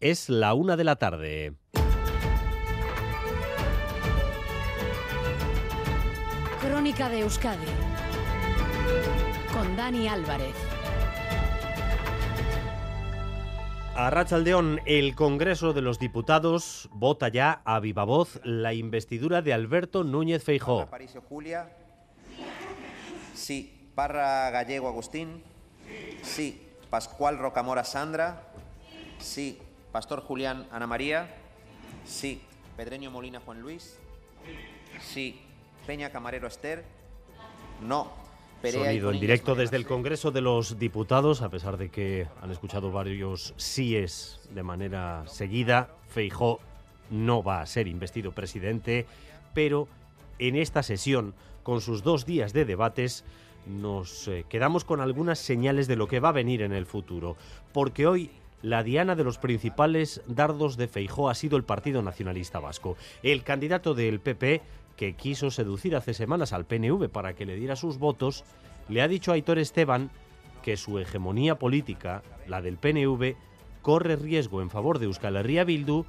Es la una de la tarde. Crónica de Euskadi con Dani Álvarez. A Rachaldeón, el Congreso de los Diputados vota ya a viva voz la investidura de Alberto Núñez Feijó. Aparicio Julia. Sí. Parra Gallego Agustín. Sí. Pascual Rocamora Sandra. Sí. Pastor Julián Ana María. Sí. Pedreño Molina Juan Luis. Sí. Peña Camarero Esther. No. Perea Sonido en directo desde el. Congreso de los Diputados, a pesar de que han escuchado varios síes de manera seguida. Feijó no va a ser investido presidente, pero en esta sesión, con sus dos días de debates, nos eh, quedamos con algunas señales de lo que va a venir en el futuro. Porque hoy la diana de los principales dardos de Feijó ha sido el Partido Nacionalista Vasco. El candidato del PP, que quiso seducir hace semanas al PNV para que le diera sus votos, le ha dicho a Aitor Esteban que su hegemonía política, la del PNV, corre riesgo en favor de Euskal Herria Bildu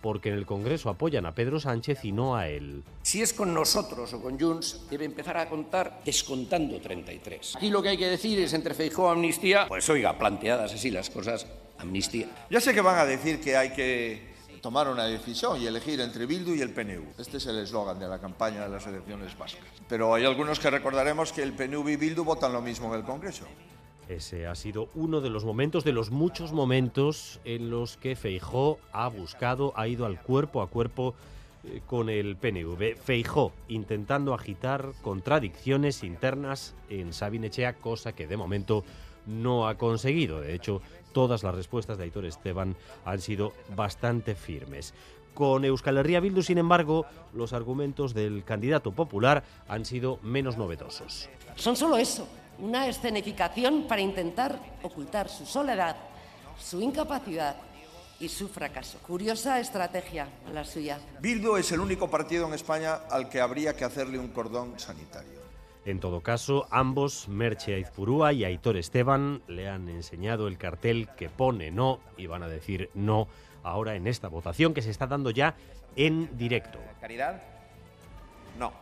porque en el Congreso apoyan a Pedro Sánchez y no a él. Si es con nosotros o con Junts, debe empezar a contar descontando 33. Aquí lo que hay que decir es entre Feijóo amnistía, pues oiga, planteadas así las cosas, amnistía. Ya sé que van a decir que hay que tomar una decisión y elegir entre Bildu y el PNV. Este es el eslogan de la campaña de las elecciones vascas. Pero hay algunos que recordaremos que el PNV y Bildu votan lo mismo en el Congreso. Ese ha sido uno de los momentos, de los muchos momentos en los que Feijó ha buscado, ha ido al cuerpo a cuerpo eh, con el PNV. Feijó intentando agitar contradicciones internas en Sabinechea, cosa que de momento no ha conseguido. De hecho, todas las respuestas de Aitor Esteban han sido bastante firmes. Con Euskal Herria Bildu, sin embargo, los argumentos del candidato popular han sido menos novedosos. Son solo eso, una escenificación para intentar ocultar su soledad, su incapacidad y su fracaso. Curiosa estrategia la suya. Bildu es el único partido en España al que habría que hacerle un cordón sanitario. En todo caso, ambos, Merche Aizpurúa y Aitor Esteban, le han enseñado el cartel que pone no y van a decir no ahora en esta votación que se está dando ya en directo. Caridad. No.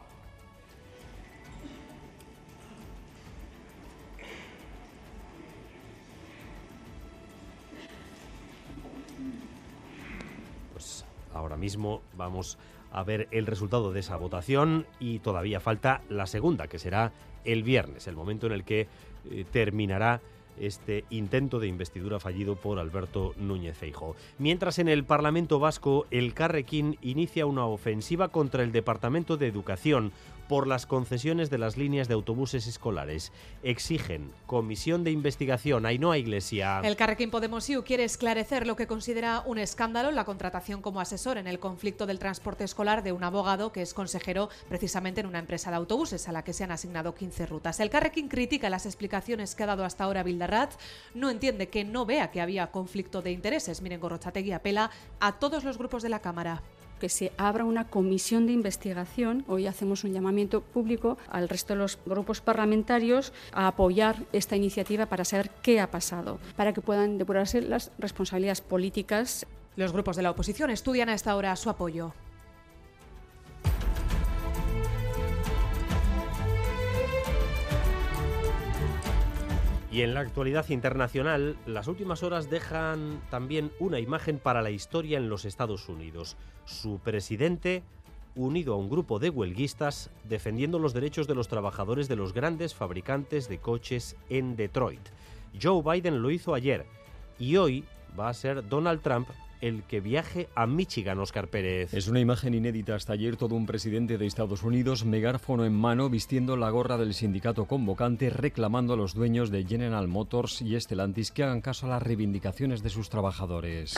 Pues ahora mismo vamos a ver el resultado de esa votación y todavía falta la segunda, que será el viernes, el momento en el que eh, terminará este intento de investidura fallido por Alberto Núñez Feijóo. Mientras en el Parlamento Vasco el Carrequín inicia una ofensiva contra el Departamento de Educación por las concesiones de las líneas de autobuses escolares. Exigen comisión de investigación. Ainhoa Iglesia. El Carrequín Podemos IU quiere esclarecer lo que considera un escándalo la contratación como asesor en el conflicto del transporte escolar de un abogado que es consejero precisamente en una empresa de autobuses a la que se han asignado 15 rutas. El Carrequín critica las explicaciones que ha dado hasta ahora Bildarratz, no entiende que no vea que había conflicto de intereses. Miren, Gorrochategui apela a todos los grupos de la Cámara que se abra una comisión de investigación. Hoy hacemos un llamamiento público al resto de los grupos parlamentarios a apoyar esta iniciativa para saber qué ha pasado, para que puedan depurarse las responsabilidades políticas. Los grupos de la oposición estudian a esta hora su apoyo. Y en la actualidad internacional, las últimas horas dejan también una imagen para la historia en los Estados Unidos. Su presidente unido a un grupo de huelguistas defendiendo los derechos de los trabajadores de los grandes fabricantes de coches en Detroit. Joe Biden lo hizo ayer y hoy va a ser Donald Trump el que viaje a Michigan, Oscar Pérez. Es una imagen inédita hasta ayer, todo un presidente de Estados Unidos, megáfono en mano, vistiendo la gorra del sindicato convocante, reclamando a los dueños de General Motors y Stellantis que hagan caso a las reivindicaciones de sus trabajadores.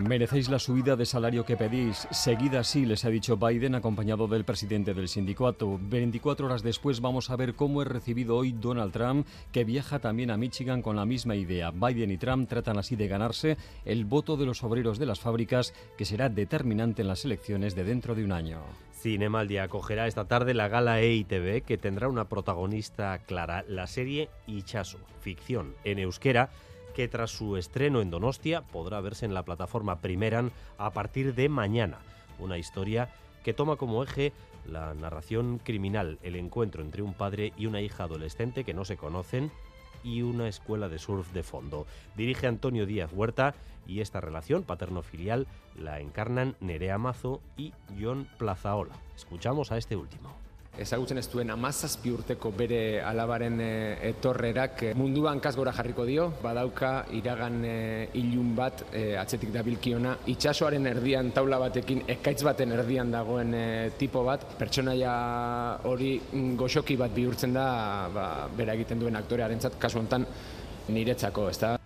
Merecéis la subida de salario que pedís. Seguida así, les ha dicho Biden, acompañado del presidente del sindicato. 24 horas después vamos a ver cómo es recibido hoy Donald Trump, que viaja también a Michigan con la misma idea. Biden y Trump tratan así de ganarse el voto de los obreros de las fábricas, que será determinante en las elecciones de dentro de un año. Cinemaldia acogerá esta tarde la gala EITV que tendrá una protagonista clara, la serie Ichaso, ficción en euskera, que tras su estreno en Donostia podrá verse en la plataforma Primeran a partir de mañana. Una historia que toma como eje la narración criminal, el encuentro entre un padre y una hija adolescente que no se conocen y una escuela de surf de fondo. Dirige Antonio Díaz Huerta y esta relación paterno-filial la encarnan Nerea Mazo y John Plazaola. Escuchamos a este último. Ezagutzen ez duen amazazpi urteko bere alabaren e, etorrerak e, munduan kasgora jarriko dio, badauka iragan e, ilun bat atzetik dabilkiona, itxasoaren erdian taula batekin, ekaitz baten erdian dagoen tipo bat, pertsonaia hori mm, goxoki bat bihurtzen da, ba, bera egiten duen aktorearentzat kasu hontan niretzako, ez da?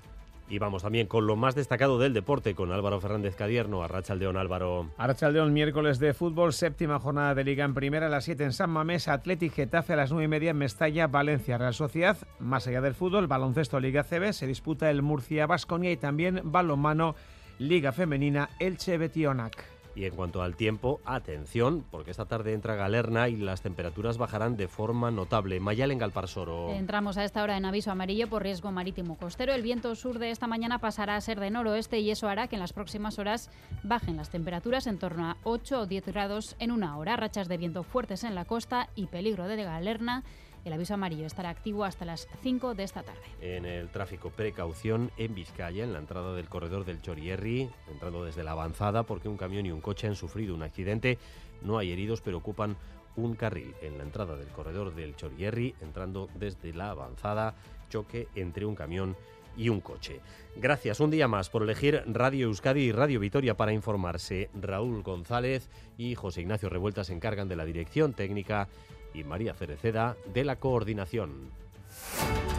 Y vamos también con lo más destacado del deporte, con Álvaro Fernández Cadierno. Arrachaldeón, Álvaro. Arrachaldeón, miércoles de fútbol, séptima jornada de Liga en Primera, a las 7 en San Mamés, Athletic Getafe a las 9 y media en Mestalla, Valencia, Real Sociedad. Más allá del fútbol, baloncesto Liga CB, se disputa el Murcia Basconia y también balonmano Liga Femenina Elche Betionac. Y en cuanto al tiempo, atención, porque esta tarde entra Galerna y las temperaturas bajarán de forma notable. Mayal en Galparsoro. Entramos a esta hora en aviso amarillo por riesgo marítimo costero. El viento sur de esta mañana pasará a ser de noroeste y eso hará que en las próximas horas bajen las temperaturas en torno a 8 o 10 grados en una hora. Rachas de viento fuertes en la costa y peligro de Galerna el aviso amarillo estará activo hasta las 5 de esta tarde. En el tráfico, precaución en Vizcaya, en la entrada del corredor del Chorierri, entrando desde la avanzada porque un camión y un coche han sufrido un accidente. No hay heridos, pero ocupan un carril en la entrada del corredor del Chorierri, entrando desde la avanzada, choque entre un camión y un coche. Gracias un día más por elegir Radio Euskadi y Radio Vitoria para informarse. Raúl González y José Ignacio Revuelta se encargan de la dirección técnica y María Cereceda de la coordinación.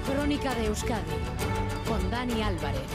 Crónica de Euskadi con Dani Álvarez.